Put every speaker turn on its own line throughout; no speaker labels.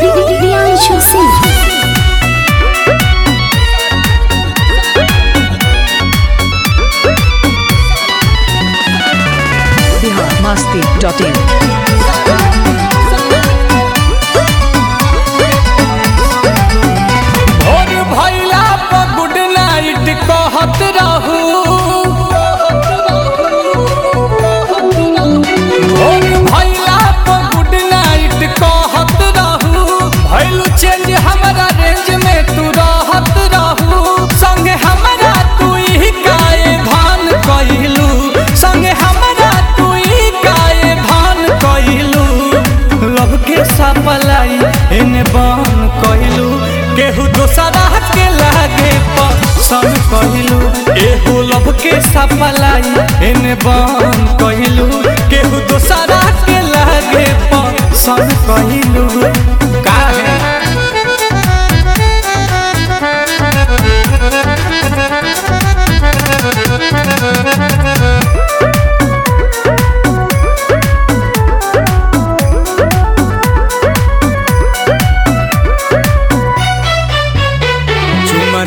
We are choosing. Masti.in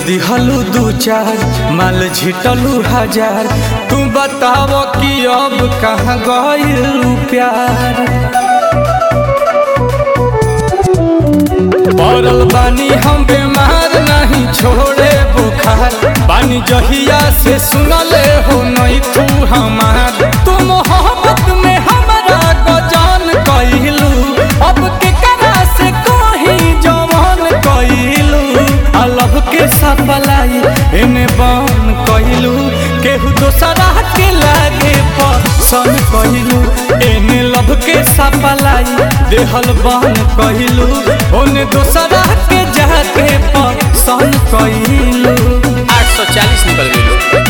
दिहलू दू चार माल झिटलू हज़ार तू बताव कि अब कहाँ गइलू प्यार पड़ल बानी हम बीमार नहीं छोड़े बुखार बानी जहिया से सुनले एने बन कइलू केहू दोसरा के लागे पसंद कइलू एने लब के सपलाई देहल बन कइलू ओने दोसरा के जाके पसंद कइलू
840 निकल गई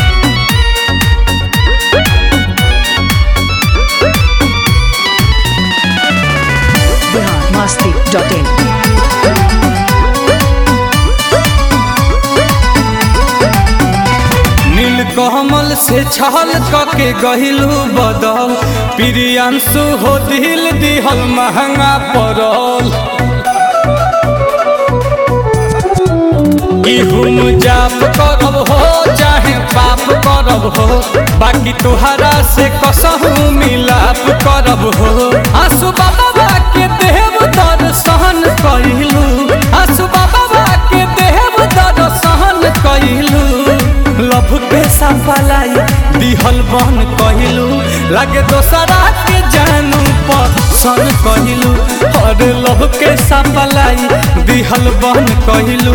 biharmasti.in
कमल से छल कके गहिलू बदल। प्रियांशु हो दिल दिहल महँगा पड़ल। हम जाप करब हो, चाहे पाप करब हो, बाकी तुहरा से कसहू मिलाप करब हो। सफलाई। दिहल बन कहिलू लागे दोसरा के जानू पसंद कहिलू अरे लभ के सफलाई। दिहल बन कहिलू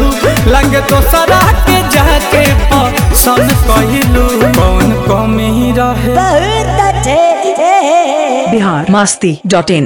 लागे दोसरा के जाके पसंद कहिलू कौन कमी रहे?
biharmasti.in